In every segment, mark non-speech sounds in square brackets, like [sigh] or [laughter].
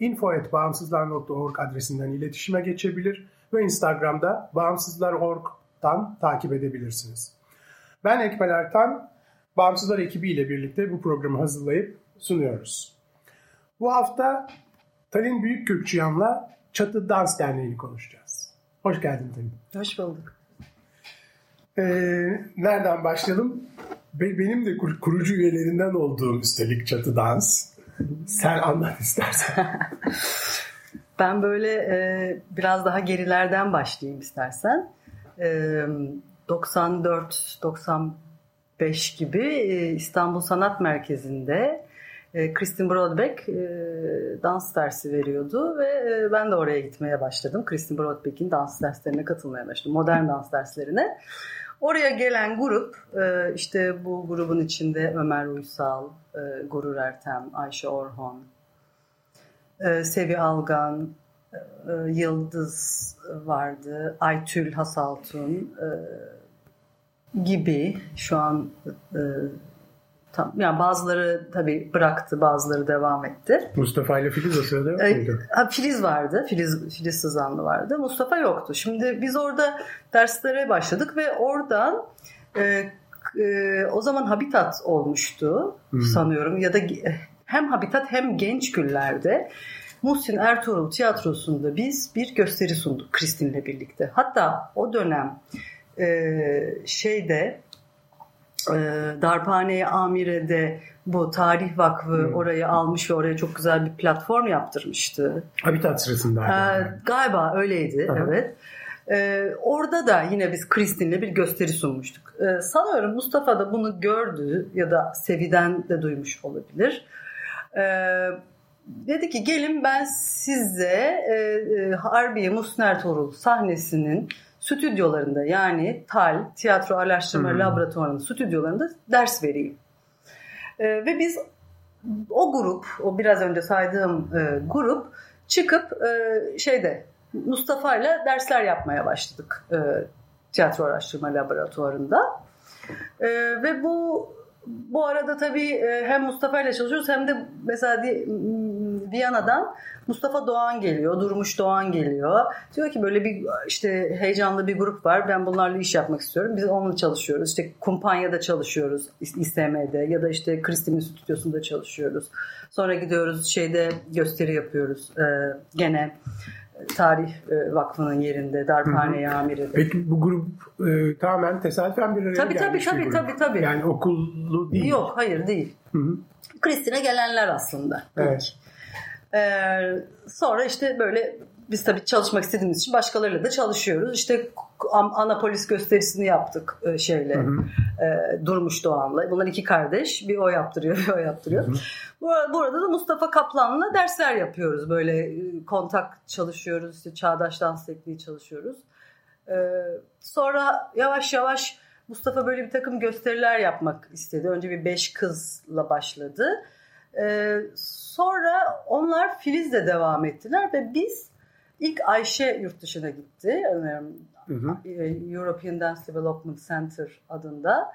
info.bağımsızlar.org adresinden iletişime geçebilir ve Instagram'da bağımsızlar.org'dan takip edebilirsiniz. Ben Ekmel Ertan, Bağımsızlar ekibiyle birlikte bu programı hazırlayıp sunuyoruz. Bu hafta Talin Büyükkürkçüyan'la Çatı Dans Derneği'ni konuşacağız. Hoş geldin Talin. Hoş bulduk. Ee, nereden başlayalım? Benim de kurucu üyelerinden olduğum üstelik Çatı Dans. Sen anlat istersen. [laughs] ben böyle e, biraz daha gerilerden başlayayım istersen. E, 94-95 gibi e, İstanbul Sanat Merkezi'nde e, Kristin Brodbeck e, dans dersi veriyordu ve e, ben de oraya gitmeye başladım. Kristin Brodbeck'in dans derslerine katılmaya başladım. Modern dans derslerine. Oraya gelen grup e, işte bu grubun içinde Ömer Uysal, e, Gurur Ertem, Ayşe Orhon, e, Sevi Algan, Yıldız vardı, Aytül Hasaltun gibi şu an Tam, yani bazıları tabii bıraktı, bazıları devam etti. Mustafa ile Filiz o sırada yok muydu? Filiz vardı, Filiz, Filiz Sızanlı vardı. Mustafa yoktu. Şimdi biz orada derslere başladık ve oradan e, e, o zaman Habitat olmuştu hmm. sanıyorum ya da hem Habitat hem Genç Güller'de Muhsin Ertuğrul Tiyatrosu'nda biz bir gösteri sunduk Kristin'le birlikte. Hatta o dönem e, şeyde Darphane Amire'de bu Tarih Vakfı hmm. orayı almış ve oraya çok güzel bir platform yaptırmıştı. Habitat sırasında. Ee, galiba öyleydi Aha. evet. Ee, orada da yine biz Kristin'le bir gösteri sunmuştuk. Ee, sanıyorum Mustafa da bunu gördü ya da Sevi'den de duymuş olabilir. Ee, dedi ki gelin ben size e, e, Harbiye Musner Torul sahnesinin stüdyolarında yani TAL, Tiyatro Araştırma hmm. Laboratuvarı'nın stüdyolarında ders vereyim. E, ve biz o grup, o biraz önce saydığım e, grup çıkıp e, şeyde Mustafa ile dersler yapmaya başladık e, Tiyatro Araştırma Laboratuvarı'nda. E, ve bu bu arada tabii e, hem Mustafa ile çalışıyoruz hem de mesela Viyana'dan Mustafa Doğan geliyor, Durmuş Doğan geliyor. Diyor ki böyle bir işte heyecanlı bir grup var. Ben bunlarla iş yapmak istiyorum. Biz onunla çalışıyoruz. İşte kumpanyada çalışıyoruz İSM'de ya da işte Kristin'in stüdyosunda çalışıyoruz. Sonra gidiyoruz şeyde gösteri yapıyoruz. Ee, gene Tarih e, Vakfı'nın yerinde, Darphane Amiri'de. Peki bu grup e, tamamen tesadüfen bir araya tabii, gelmiş tabii, tabii, bir grup. Tabii tabii Yani okullu değil. Yok hayır değil. Kristin'e gelenler aslında. Evet. Ee, sonra işte böyle biz tabii çalışmak istediğimiz için başkalarıyla da çalışıyoruz. İşte Anapolis gösterisini yaptık e, şeyle hı hı. E, Durmuş Doğan'la. Bunlar iki kardeş. Bir o yaptırıyor [laughs] bir o yaptırıyor. Hı hı. Burada da Mustafa Kaplan'la dersler yapıyoruz. Böyle e, kontak çalışıyoruz. İşte çağdaş dans tekniği çalışıyoruz. E, sonra yavaş yavaş Mustafa böyle bir takım gösteriler yapmak istedi. Önce bir beş kızla başladı. E, sonra onlar Filiz'le devam ettiler ve biz ilk Ayşe yurt dışına gitti. Hı hı. European Dance Development Center adında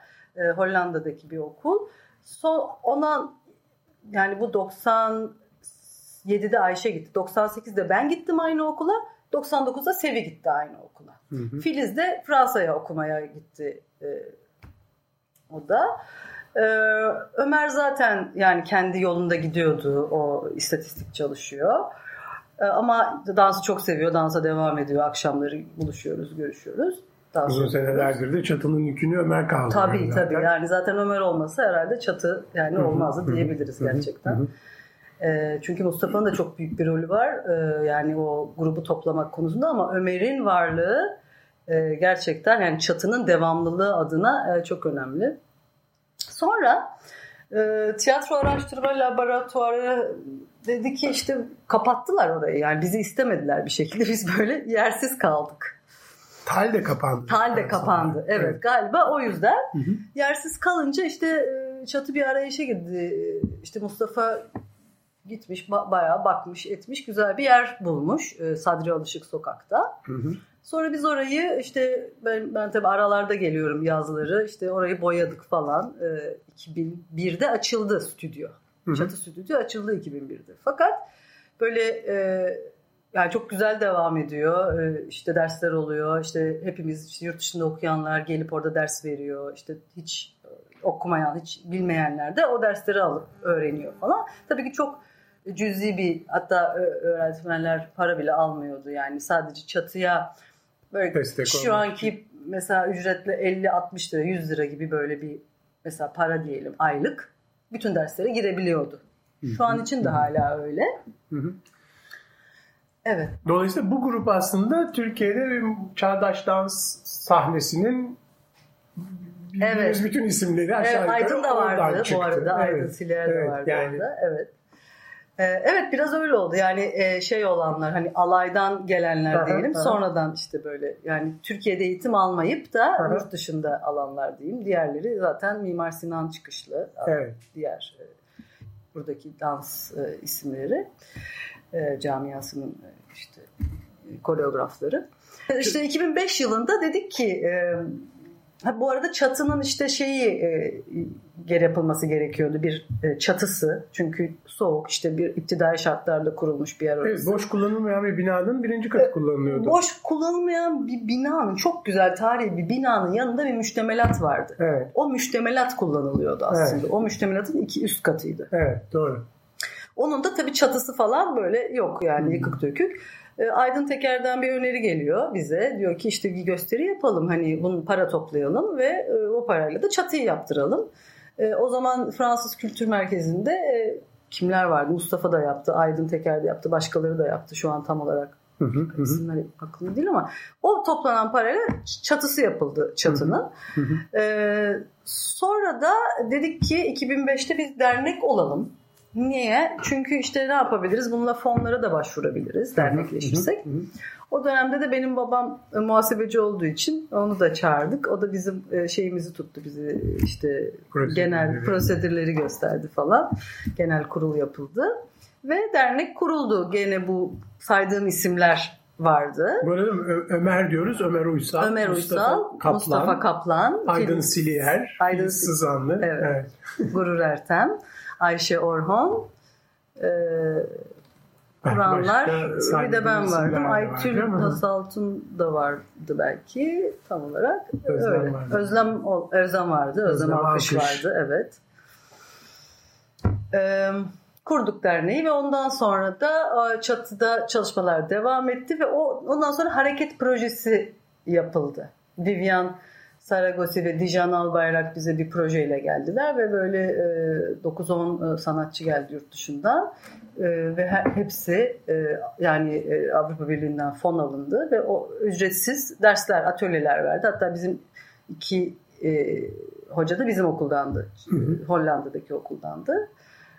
Hollanda'daki bir okul. So, ona yani bu 97'de Ayşe gitti. 98'de ben gittim aynı okula. 99'da Sevi gitti aynı okula. Hı hı. Filiz de Fransa'ya okumaya gitti e, o da. Ee, Ömer zaten yani kendi yolunda gidiyordu. O istatistik çalışıyor. Ee, ama dansı çok seviyor. Dansa devam ediyor. Akşamları buluşuyoruz, görüşüyoruz. Dans Uzun senelerdir de çatının yükünü Ömer kaldı. Tabii yani tabii. Yani zaten Ömer olmasa herhalde çatı yani olmazdı diyebiliriz gerçekten. E, çünkü Mustafa'nın da çok büyük bir rolü var. E, yani o grubu toplamak konusunda ama Ömer'in varlığı e, gerçekten yani çatının devamlılığı adına e, çok önemli. Sonra e, tiyatro araştırma laboratuvarı dedi ki işte kapattılar orayı. Yani bizi istemediler bir şekilde. Biz böyle yersiz kaldık. Tal de kapandı. Tal de kapandı. Evet, evet galiba o yüzden. Hı hı. Yersiz kalınca işte e, çatı bir arayışa girdi. İşte Mustafa gitmiş bayağı bakmış etmiş güzel bir yer bulmuş e, Sadri Alışık sokakta. Hı hı. Sonra biz orayı işte ben, ben tabii aralarda geliyorum yazları işte orayı boyadık falan. E, 2001'de açıldı stüdyo. Hı hı. Çatı stüdyo açıldı 2001'de. Fakat böyle e, yani çok güzel devam ediyor. E, işte dersler oluyor. İşte hepimiz işte yurt dışında okuyanlar gelip orada ders veriyor. İşte hiç e, okumayan, hiç bilmeyenler de o dersleri alıp öğreniyor falan. Tabii ki çok cüzi bir hatta öğretmenler para bile almıyordu. Yani sadece çatıya böyle Destek şu olmak. anki mesela ücretle 50-60 lira 100 lira gibi böyle bir mesela para diyelim aylık bütün derslere girebiliyordu. Şu an için de hala öyle. Evet. Dolayısıyla bu grup aslında Türkiye'de çağdaş dans sahnesinin evet. bütün isimleri aşağı evet, Aydın da vardı bu arada. Aydın evet. Siler de evet, vardı yani, orada. Evet. Ee, evet biraz öyle oldu yani e, şey olanlar hani alaydan gelenler diyelim sonradan işte böyle yani Türkiye'de eğitim almayıp da yurt dışında alanlar diyeyim diğerleri zaten Mimar Sinan çıkışlı evet. diğer e, buradaki dans e, isimleri camiasının işte koreografları. İşte 2005 yılında dedik ki Ha, bu arada çatının işte şeyi e, geri yapılması gerekiyordu bir e, çatısı çünkü soğuk işte bir iptidai şartlarla kurulmuş bir yer orası. Evet, boş kullanılmayan bir binanın birinci katı e, kullanılıyordu. Boş kullanılmayan bir binanın çok güzel tarihi bir binanın yanında bir müştemelat vardı. Evet. O müştemelat kullanılıyordu aslında. Evet. O müştemelatın iki üst katıydı. Evet doğru. Onun da tabii çatısı falan böyle yok yani yıkık dökük. E, Aydın Teker'den bir öneri geliyor bize. Diyor ki işte bir gösteri yapalım hani bunu para toplayalım ve e, o parayla da çatıyı yaptıralım. E, o zaman Fransız Kültür Merkezi'nde kimler vardı? Mustafa da yaptı, Aydın Teker de yaptı, başkaları da yaptı şu an tam olarak. Hı hı, isimler aklımda değil ama o toplanan parayla çatısı yapıldı çatının. Hı hı. Ee, sonra da dedik ki 2005'te biz dernek olalım. Niye? Çünkü işte ne yapabiliriz? Bununla fonlara da başvurabiliriz dernekleşirsek. O dönemde de benim babam e, muhasebeci olduğu için onu da çağırdık. O da bizim e, şeyimizi tuttu bizi işte genel prosedürleri gösterdi falan. Genel kurul yapıldı. Ve dernek kuruldu. Gene bu saydığım isimler vardı. Arada Ömer diyoruz. Ömer Uysal. Ömer Uysal, Mustafa Kaplan, Mustafa Kaplan Aydın Siliyer, Aydın Sızanlı. Evet. evet. Gurur Ertem. Ayşe Orhon, e, Kur'anlar bir de ben vardım. Aytül Hasaltun da vardı belki tam olarak. Özlem Öyle. Vardı. Özlem, Özlem vardı. Özlem, Özlem Alkış, Alkış vardı. Evet. Ee, kurduk derneği ve ondan sonra da çatıda çalışmalar devam etti ve o ondan sonra hareket projesi yapıldı. Vivian Saragosi ve Dijan Albayrak bize bir projeyle geldiler ve böyle e, 9-10 e, sanatçı geldi yurt dışından e, ve her, hepsi e, yani e, Avrupa Birliği'nden fon alındı ve o ücretsiz dersler, atölyeler verdi. Hatta bizim iki e, hoca da bizim okuldandı. Hı hı. Hollanda'daki okuldandı.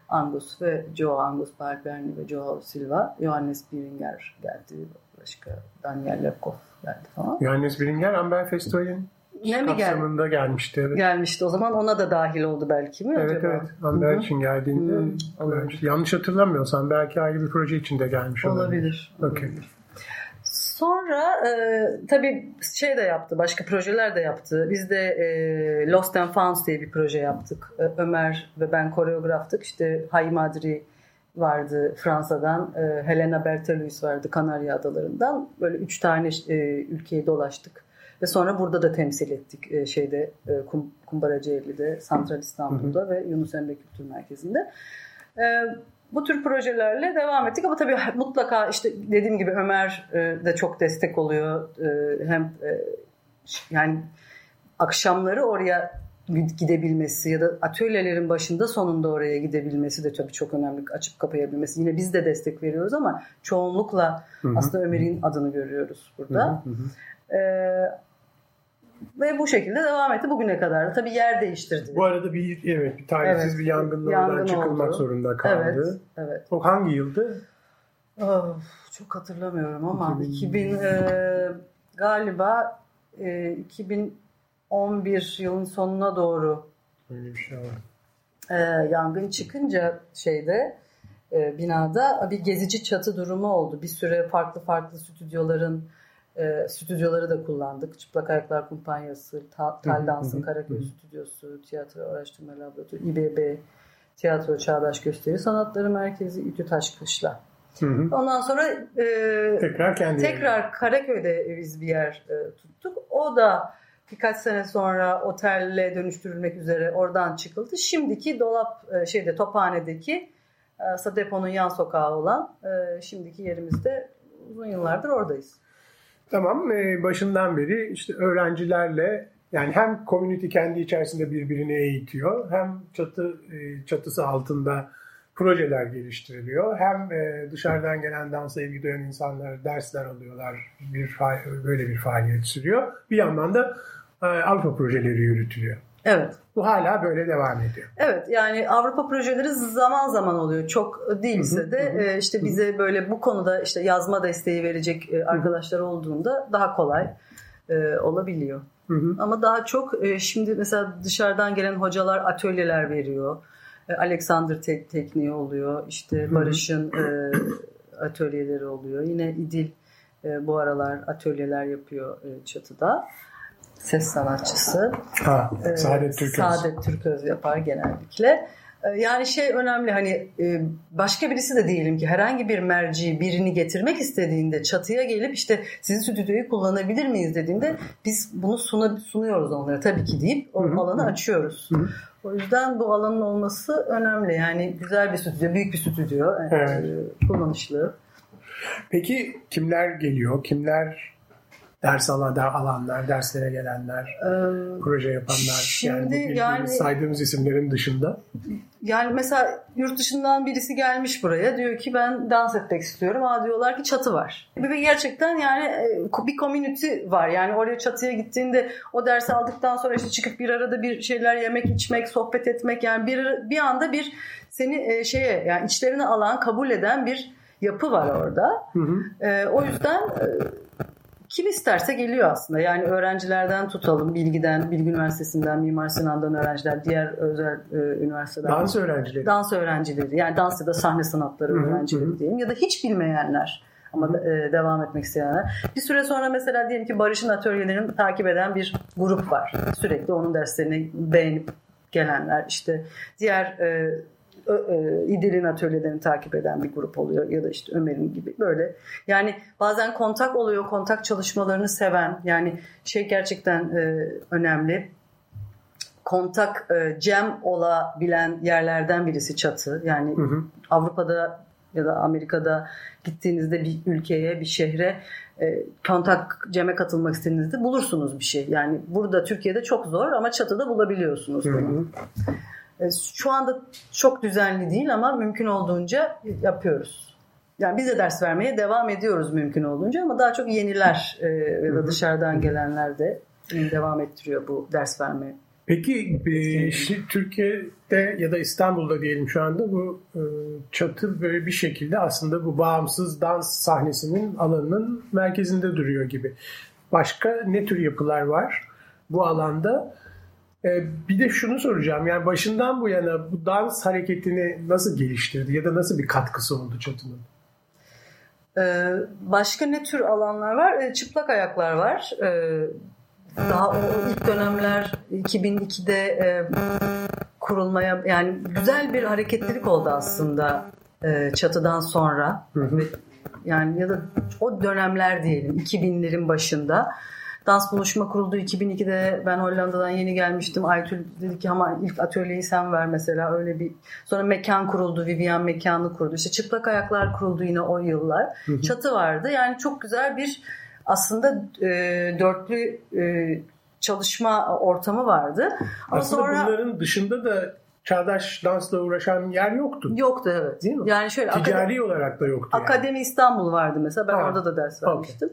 Angus ve Joe Angus Barberni ve Joe Silva, Johannes Biringer geldi. Başka Daniel Lekov geldi falan. Johannes Biringer Amber Festival'in ne mi kapsamında gel gelmişti. Evet. Gelmişti. O zaman ona da dahil oldu belki mi evet, acaba? Evet evet. Amber için geldiğinde hmm, yanlış hatırlamıyorsam belki ayrı bir proje içinde gelmiş olabilir. Olabilir. Okay. Sonra e, tabii şey de yaptı, başka projeler de yaptı. Biz de e, Lost and Found diye bir proje yaptık. E, Ömer ve ben koreograftık. İşte Hay Madri vardı Fransa'dan. E, Helena Berthelus vardı Kanarya Adaları'ndan. Böyle üç tane e, ülkeyi dolaştık. Ve sonra burada da temsil ettik e, şeyde e, Kum, Kumbaracıevli'de, Santral İstanbul'da hı hı. ve Yunus Emre Kültür Merkezi'nde. E, bu tür projelerle devam ettik ama tabii mutlaka işte dediğim gibi Ömer e, de çok destek oluyor. E, hem e, yani akşamları oraya gidebilmesi ya da atölyelerin başında sonunda oraya gidebilmesi de tabii çok önemli. Açıp kapayabilmesi. Yine biz de destek veriyoruz ama çoğunlukla hı hı. aslında Ömer'in adını görüyoruz burada. Ee, ve bu şekilde devam etti bugüne kadar. Tabii yer değiştirdi. Bu arada bir evet bir talihsiz evet, bir yangınla yangın çıkılmak oldu. zorunda kaldı. Evet, evet. O hangi yıldı? Of, çok hatırlamıyorum ama 2000, 2000 e, galiba e, 2011 yılın sonuna doğru Öyle bir şey var. E, yangın çıkınca şeyde e, binada bir gezici çatı durumu oldu. Bir süre farklı farklı stüdyoların e, stüdyoları da kullandık. Çıplak Ayaklar Kumpanyası, Ta, Tal Dans'ın Karaköy Stüdyosu, Tiyatro Araştırma Laboratuvarı, İBB, Tiyatro Çağdaş Gösteri Sanatları Merkezi, İTÜ Taşkışla. Ondan sonra e, tekrar kendi tekrar yerine. Karaköy'de biz bir yer e, tuttuk. O da birkaç sene sonra otelle dönüştürülmek üzere oradan çıkıldı. Şimdiki dolap e, şeyde Tophane'deki e, deponun yan sokağı olan e, şimdiki yerimizde uzun yıllardır oradayız. Tamam e, başından beri işte öğrencilerle yani hem community kendi içerisinde birbirini eğitiyor hem çatı e, çatısı altında projeler geliştiriliyor. Hem e, dışarıdan gelen dansa ilgi duyan insanlar dersler alıyorlar. Bir böyle bir faaliyet sürüyor. Bir yandan da Avrupa projeleri yürütülüyor. Evet. Bu hala böyle devam ediyor. Evet yani Avrupa projeleri zaman zaman oluyor. Çok değilse de hı hı. E, işte bize böyle bu konuda işte yazma desteği verecek e, arkadaşlar olduğunda daha kolay e, olabiliyor. Hı hı. Ama daha çok şimdi mesela dışarıdan gelen hocalar atölyeler veriyor. Alexander te- tekniği oluyor. İşte Barış'ın e, atölyeleri oluyor. Yine İdil bu aralar atölyeler yapıyor çatıda ses sanatçısı. Ha, ee, Saadet Türköz. Saadet Türköz yapar genellikle. Ee, yani şey önemli hani e, başka birisi de diyelim ki herhangi bir merci birini getirmek istediğinde çatıya gelip işte sizin stüdyoyu kullanabilir miyiz dediğinde biz bunu suna, sunuyoruz onlara tabii ki deyip o Hı-hı. alanı açıyoruz. Hı-hı. O yüzden bu alanın olması önemli. Yani güzel bir stüdyo, büyük bir stüdyo, e, evet. kullanışlı. Peki kimler geliyor? Kimler ders alan, alanlar, derslere gelenler, ee, proje yapanlar. Şimdi yani, yani saydığımız isimlerin dışında. Yani mesela yurt dışından birisi gelmiş buraya diyor ki ben dans etmek istiyorum. Aa diyorlar ki çatı var. Ve gerçekten yani e, bir community var. Yani oraya çatıya gittiğinde o dersi aldıktan sonra işte çıkıp bir arada bir şeyler yemek, içmek, sohbet etmek yani bir bir anda bir seni e, şeye yani içlerine alan, kabul eden bir yapı var orada. Hı hı. E, o yüzden kim isterse geliyor aslında. Yani öğrencilerden tutalım, Bilgi'den, Bilgi Üniversitesi'nden, Mimar Sinan'dan öğrenciler, diğer özel e, üniversiteler. Dans öğrencileri. Dans öğrencileri. Yani dans ya da sahne sanatları Hı-hı. öğrencileri diyelim. Ya da hiç bilmeyenler ama da, e, devam etmek isteyenler. Bir süre sonra mesela diyelim ki Barış'ın atölyelerini takip eden bir grup var. Sürekli onun derslerini beğenip gelenler. İşte diğer e, İdil'in atölyelerini takip eden bir grup oluyor ya da işte Ömer'in gibi böyle. Yani bazen kontak oluyor, kontak çalışmalarını seven yani şey gerçekten e, önemli. Kontak e, cem olabilen yerlerden birisi çatı. Yani hı hı. Avrupa'da ya da Amerika'da gittiğinizde bir ülkeye, bir şehre e, kontak ceme katılmak istediğinizde bulursunuz bir şey. Yani burada Türkiye'de çok zor ama çatıda bulabiliyorsunuz bunu. Hı hı. E, şu anda çok düzenli değil ama mümkün olduğunca yapıyoruz. Yani biz de ders vermeye devam ediyoruz mümkün olduğunca ama daha çok yeniler e, ya da dışarıdan gelenler de devam ettiriyor bu ders vermeye. Peki e, Türkiye'de ya da İstanbul'da diyelim şu anda bu çatı böyle bir şekilde aslında bu bağımsız dans sahnesinin alanının merkezinde duruyor gibi. Başka ne tür yapılar var bu alanda? Ee, bir de şunu soracağım. Yani başından bu yana bu dans hareketini nasıl geliştirdi ya da nasıl bir katkısı oldu Çatı'nın? Ee, başka ne tür alanlar var? Ee, çıplak ayaklar var. Daha o ilk dönemler 2002'de e, kurulmaya yani güzel bir hareketlilik oldu aslında e, çatıdan sonra Hı hı. yani ya da o dönemler diyelim 2000'lerin başında dans buluşma kuruldu 2002'de ben Hollanda'dan yeni gelmiştim Aytül dedi ki ama ilk atölyeyi sen ver mesela öyle bir sonra mekan kuruldu Vivian mekanı kurdu işte çıplak ayaklar kuruldu yine o yıllar Hı hı. çatı vardı yani çok güzel bir aslında e, dörtlü e, çalışma ortamı vardı ama Aslında sonra bunların dışında da çağdaş dansla uğraşan yer yoktu. yoktu evet Değil mi? yani şöyle Ticari olarak da yoktu. yani. Akademi İstanbul vardı mesela. Ben Ha, orada da ders vermiştim.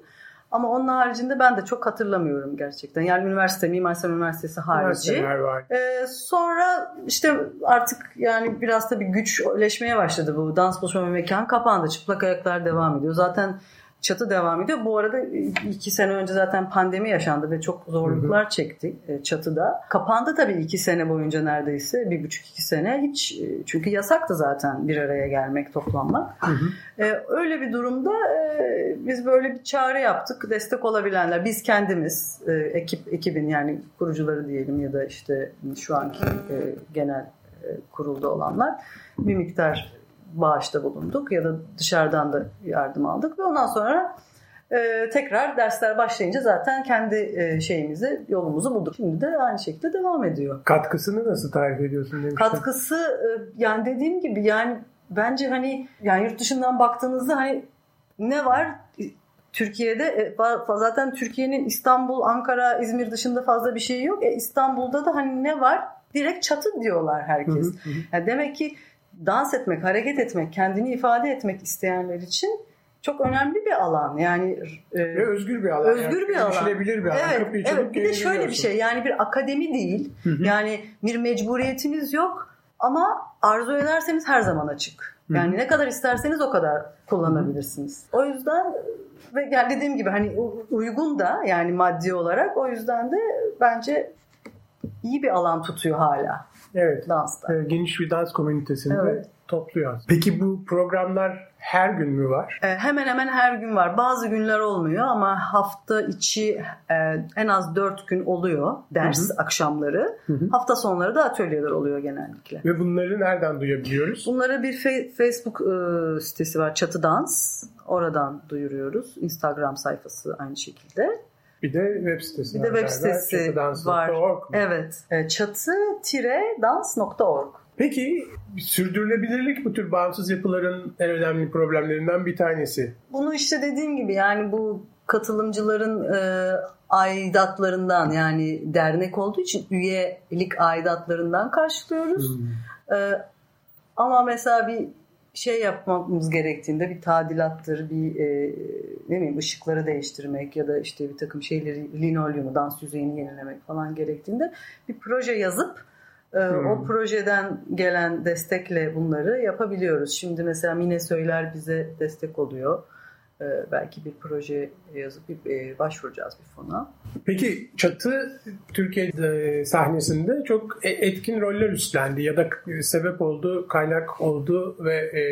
Ama onun haricinde ben de çok hatırlamıyorum gerçekten. Yani üniversite, Mimar Sinan Üniversitesi harici. Ee, sonra işte artık yani biraz da bir güçleşmeye başladı bu. Dans buluşma mekan kapandı. Çıplak ayaklar devam ediyor. Zaten çatı devam ediyor. Bu arada iki sene önce zaten pandemi yaşandı ve çok zorluklar çekti e, çatıda. Kapandı tabii iki sene boyunca neredeyse. Bir buçuk iki sene. Hiç e, çünkü yasaktı zaten bir araya gelmek, toplanmak. Hı hı. Öyle bir durumda e, biz böyle bir çağrı yaptık. Destek olabilenler, biz kendimiz, e, ekip ekibin yani kurucuları diyelim ya da işte şu anki e, genel e, kurulda olanlar bir miktar bağışta bulunduk ya da dışarıdan da yardım aldık ve ondan sonra e, tekrar dersler başlayınca zaten kendi e, şeyimizi, yolumuzu bulduk. Şimdi de aynı şekilde devam ediyor. Katkısını nasıl tarif ediyorsun demiştim. Katkısı e, yani dediğim gibi yani bence hani yani yurt dışından baktığınızda hani ne var Türkiye'de e, zaten Türkiye'nin İstanbul, Ankara, İzmir dışında fazla bir şey yok. E, İstanbul'da da hani ne var? Direkt çatı diyorlar Hı herkes. hı, hı. Yani demek ki dans etmek, hareket etmek, kendini ifade etmek isteyenler için çok önemli bir alan. Yani e, Ve özgür bir alan. Özgür yani. bir alan. Erişilebilir bir alan. Evet, Kapıyı evet. Bir de şöyle bir şey yani bir akademi değil. Hı hı. Yani bir mecburiyetiniz yok ama arzu ederseniz her zaman açık. Hı hı. Yani ne kadar isterseniz o kadar kullanabilirsiniz. O yüzden ve yani dediğim gibi hani uygun da yani maddi olarak o yüzden de bence iyi bir alan tutuyor hala Evet. dansta. Ee, Geniş bir dans komünitesinde Evet. topluyor. Peki bu programlar her gün mü var? Ee, Hemen hemen her gün var. Bazı günler olmuyor ama hafta içi e, en az dört gün oluyor ders akşamları. Hı hı. Hafta sonları da atölyeler oluyor genellikle. Ve bunları nereden duyabiliyoruz? Bunlara bir fe- Facebook e, sitesi var Çatı Dans. Oradan duyuruyoruz. Instagram sayfası aynı şekilde. Bir de web sitesi Bir var de web sitesi mu? Evet. E, Çatı-dans.org. Peki sürdürülebilirlik bu tür bağımsız yapıların en önemli problemlerinden bir tanesi. Bunu işte dediğim gibi yani bu katılımcıların e, aidatlarından yani dernek olduğu için üyelik aidatlarından karşılıyoruz. Hmm. E, ama mesela bir şey yapmamız gerektiğinde bir tadilattır, bir e, ne bileyim ışıkları değiştirmek ya da işte bir takım şeyleri linolyumu, dans yüzeyini yenilemek falan gerektiğinde bir proje yazıp e, Hmm. o projeden gelen destekle bunları yapabiliyoruz. Şimdi mesela Mine Söyler bize destek oluyor. E, belki bir proje yazıp bir, e, başvuracağız bir fona. Peki Çatı Türkiye sahnesinde çok e- etkin roller üstlendi ya da sebep oldu, kaynak oldu ve e,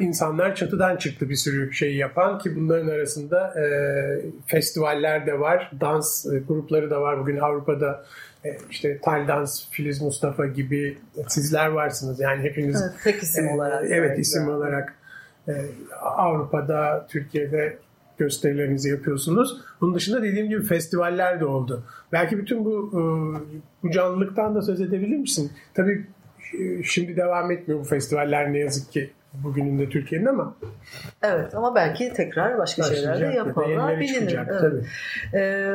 insanlar çatıdan çıktı bir sürü şey yapan ki bunların arasında e, festivaller de var, dans e, grupları da var. Bugün Avrupa'da e, işte Tal Dans, Filiz Mustafa gibi sizler varsınız. Yani hepiniz Evet, tek isim e, olarak. evet isim olarak e, Avrupa'da, Türkiye'de gösterilerinizi yapıyorsunuz. Bunun dışında dediğim gibi festivaller de oldu. Belki bütün bu e, bu canlılıktan da söz edebilir misin? Tabii e, şimdi devam etmiyor bu festivaller ne yazık ki bugünün de Türkiye'nin ama Evet ama belki tekrar başka şeyler de başlayacak ya da yapılır. yenileri Bilinir. Evet. Tabii. Ee,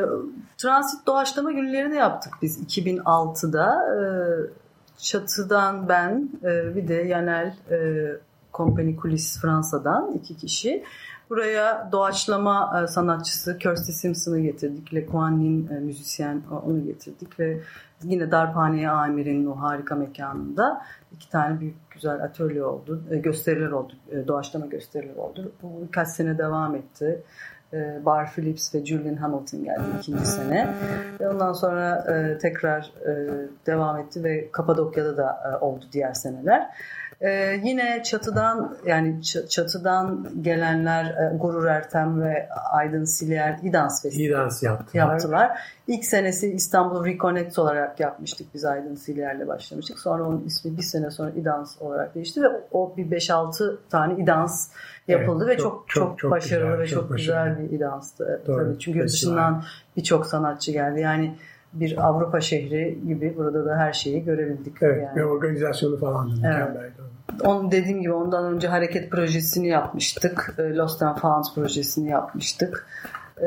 transit doğaçlama günlerini yaptık biz 2006'da. Ee, Çatı'dan ben e, bir de Yanel e, Company Kulis Fransa'dan iki kişi. Buraya doğaçlama e, sanatçısı Kirsty Simpson'ı getirdik. Le Kuan e, müzisyen o- onu getirdik ve yine Darphane Amir'in o harika mekanında iki tane büyük güzel atölye oldu. E, gösteriler oldu. E, doğaçlama gösteriler oldu. Bu birkaç sene devam etti. E, Bar Phillips ve Julian Hamilton geldi ikinci sene. Ve ondan sonra e, tekrar e, devam etti ve Kapadokya'da da e, oldu diğer seneler. Ee, yine çatıdan yani çatıdan gelenler e, Gurur Ertem ve Aydın Siliyer İdans Festivali İdans yaptılar. yaptılar. İlk senesi İstanbul Reconnect olarak yapmıştık biz Aydın Siliyer'le başlamıştık. Sonra onun ismi bir sene sonra İdans olarak değişti ve o bir 5-6 tane İdans yapıldı Evet, ve çok- çok çok, başarılı güzel, ve çok çok, başarılı. güzel bir İdans'tı. Doğru, Tabii çünkü yurt dışından birçok sanatçı geldi. Yani bir Avrupa şehri gibi burada da her şeyi görebildik. Evet yani. ve organizasyonu falan da mükemmeldi. On dediğim gibi ondan önce hareket projesini yapmıştık. E, Lost and Found projesini yapmıştık. E,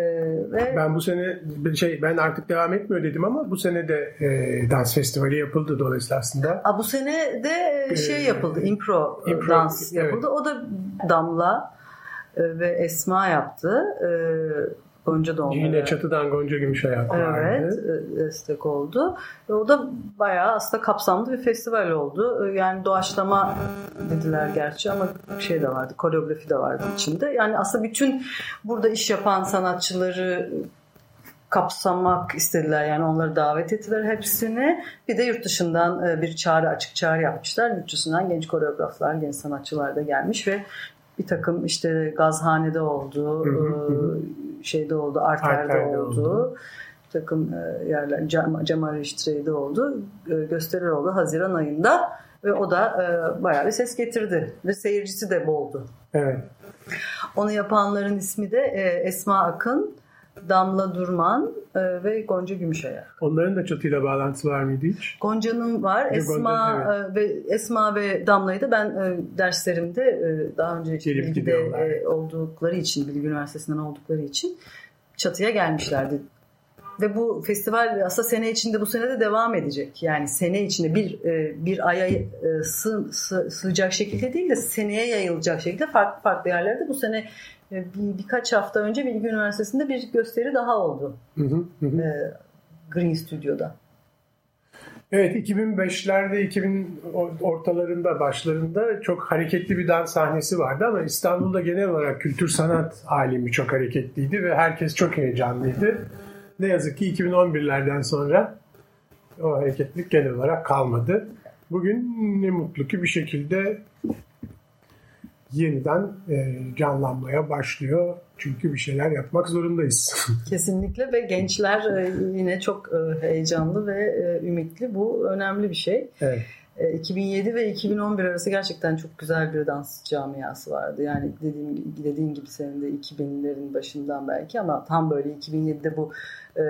ve Ben bu sene şey ben artık devam etmiyor dedim ama bu sene de e, dans festivali yapıldı dolayısıyla aslında. Aa, bu sene de Ee, şey yapıldı, impro, e, impro, dans evet. yapıldı. O da Damla e, ve Esma yaptı. E, Gonca onlara. Yine çatıdan Gonca Gümüşayak Evet, vardı. e, destek oldu. Ve o da bayağı aslında kapsamlı bir festival oldu. E, Yani doğaçlama dediler gerçi ama şey de vardı, koreografi de vardı içinde. Yani aslında bütün burada iş yapan sanatçıları kapsamak istediler. Yani onları davet ettiler hepsini. Bir de yurt dışından e, bir çağrı, açık çağrı yapmışlar. Yurt dışından genç koreograflar, genç sanatçılar da gelmiş ve bir takım işte Gazhane'de oldu, Hı hı, hı. e, şeyde oldu, Arter'de, Arter'de oldu. oldu. Bir takım yerler, Cam, Cemal Reşitre'de oldu. Gösteriler oldu Haziran ayında ve o da e, bayağı bir ses getirdi ve seyircisi de boldu. Evet. Onu yapanların ismi de e, Esma Akın, Damla Durman e, ve Gonca Gümüşayak. Onların da çatıyla bağlantısı var mıydı hiç? Gonca'nın var. Gonca, Esma e, ve Esma ve Damla'yı da ben e, derslerimde e, daha önce Gelip bilgide e, oldukları için, Bilgi Üniversitesi'nden oldukları için çatıya gelmişlerdi. Ve bu festival aslında sene içinde bu sene de devam edecek. Yani sene içinde bir e, bir aya e, sığ, sığ- sığacak şekilde değil de seneye yayılacak şekilde farklı farklı yerlerde bu sene e, bir, birkaç hafta önce Bilgi Üniversitesi'nde bir gösteri daha oldu. Hı hı, hı Green Studio'da. Evet 2005'lerde 2000 ortalarında başlarında çok hareketli bir dans sahnesi vardı ama İstanbul'da genel olarak kültür sanat alemi çok hareketliydi ve herkes çok heyecanlıydı. Ne yazık ki 2011'lerden sonra o hareketlilik genel olarak kalmadı. Bugün ne mutlu ki bir şekilde yeniden e, canlanmaya başlıyor. Çünkü bir şeyler yapmak zorundayız. [laughs] Kesinlikle ve gençler e, yine çok e, heyecanlı ve e, ümitli. Bu önemli bir şey. evet. E, 2007 ve 2011 arası gerçekten çok güzel bir dans camiası vardı. Yani dediğim, dediğin gibi senin de 2000'lerin başından belki ama tam böyle 2007'de bu e,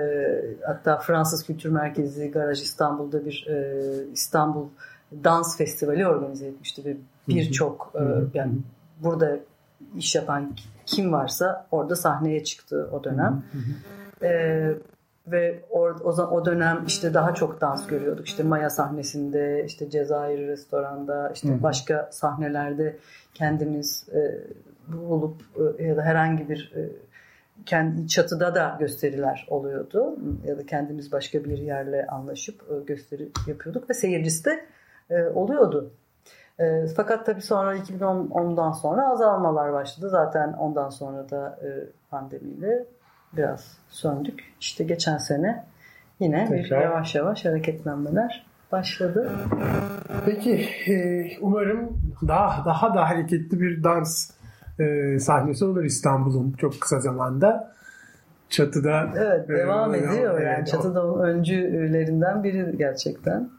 hatta Fransız Kültür Merkezi Garaj İstanbul'da bir e, İstanbul Dans Festivali organize etmişti ve birçok e, Hı hı. yani burada iş yapan kim varsa orada sahneye çıktı o dönem. Ee, ve or, o, o dönem işte daha çok dans görüyorduk. İşte Maya sahnesinde, işte Cezayir restoranda, işte hı. başka sahnelerde kendimiz e, bulup e, ya da herhangi bir e, kendi çatıda da gösteriler oluyordu ya da kendimiz başka bir yerle anlaşıp e, gösteri yapıyorduk ve seyircisi de e, oluyordu. E, fakat tabii sonra 2010'dan sonra azalmalar başladı. Zaten ondan sonra da e, pandemiyle biraz söndük. İşte geçen sene yine bir Tekrar. yavaş yavaş hareketlenmeler başladı. Peki e, umarım daha daha da hareketli bir dans e, sahnesi olur İstanbul'un çok kısa zamanda. Çatıda Evet devam e, ediyor evet, yani. o- Çatıda onun öncülerinden biri gerçekten.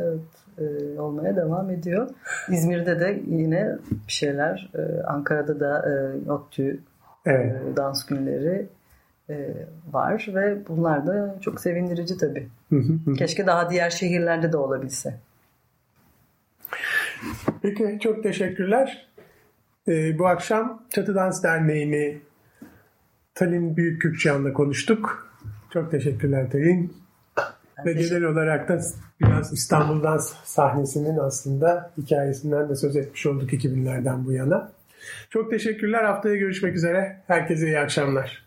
Evet e, olmaya devam ediyor. İzmir'de de yine bir şeyler. e, Ankara'da da e, ODTÜ Evet. e, dans günleri e, var ve bunlar da çok sevindirici tabii. Keşke daha diğer şehirlerde de olabilse. Peki çok teşekkürler. E, bu akşam Çatı Dans Derneği'ni Talin Büyük Kürkçan'la konuştuk. Çok teşekkürler Talin. Ben Ve teşekkür- genel olarak da biraz İstanbul dans sahnesinin aslında hikayesinden de söz etmiş olduk 2000'lerden bu yana. Çok teşekkürler. Haftaya görüşmek üzere. Herkese iyi akşamlar.